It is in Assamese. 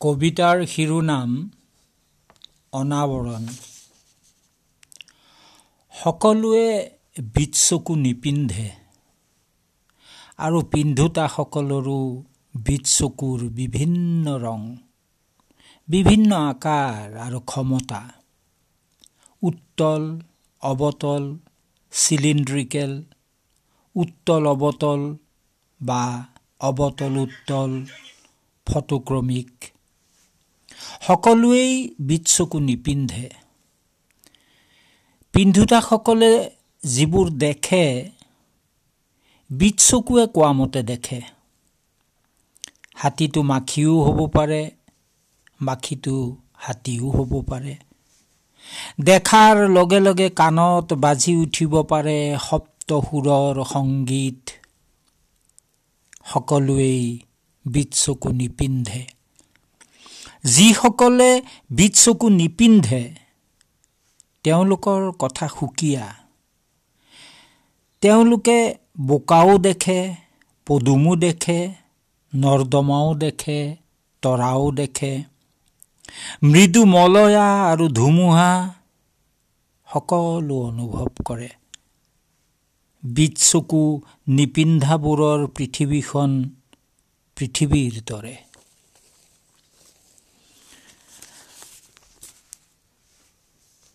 কবিতাৰ শিৰোনাম অনাবৰণ সকলোৱে বিট চকু নিপিন্ধে আৰু পিন্ধোতাসকলৰো বিট চকুৰ বিভিন্ন ৰং বিভিন্ন আকাৰ আৰু ক্ষমতা। উত্তল অৱতল চিলিণ্ড্ৰিকেল উত্তল অৱতল বা অৱতল উত্তল ফটোক্ৰমিক। সকলোৱেই বিট চকু নিপিন্ধে। পিন্ধোতাসকলে যিবোৰ দেখে বিট চকুৱে কোৱা মতে দেখে। হাতীটো মাখিও হ'ব পাৰে মাখিটো হাতীও হ'ব পাৰে। দেখাৰ লগে লগে কাণত বাজি উঠিব পাৰে সপ্ত সুৰৰ সংগীত। সকলোৱেই বিট চকু নিপিন্ধে। যিসকলে বিট চকু নিপিন্ধে তেওঁলোকৰ কথা সুকীয়া। তেওঁলোকে বোকাও দেখে পদুমো দেখে নৰ্দমাও দেখে তৰাও দেখে। মৃদু মলয়া আৰু ধুমুহা সকলো অনুভৱ কৰে। বিট চকু নিপিন্ধাবোৰৰ পৃথিৱীখন পৃথিৱীৰ দৰে।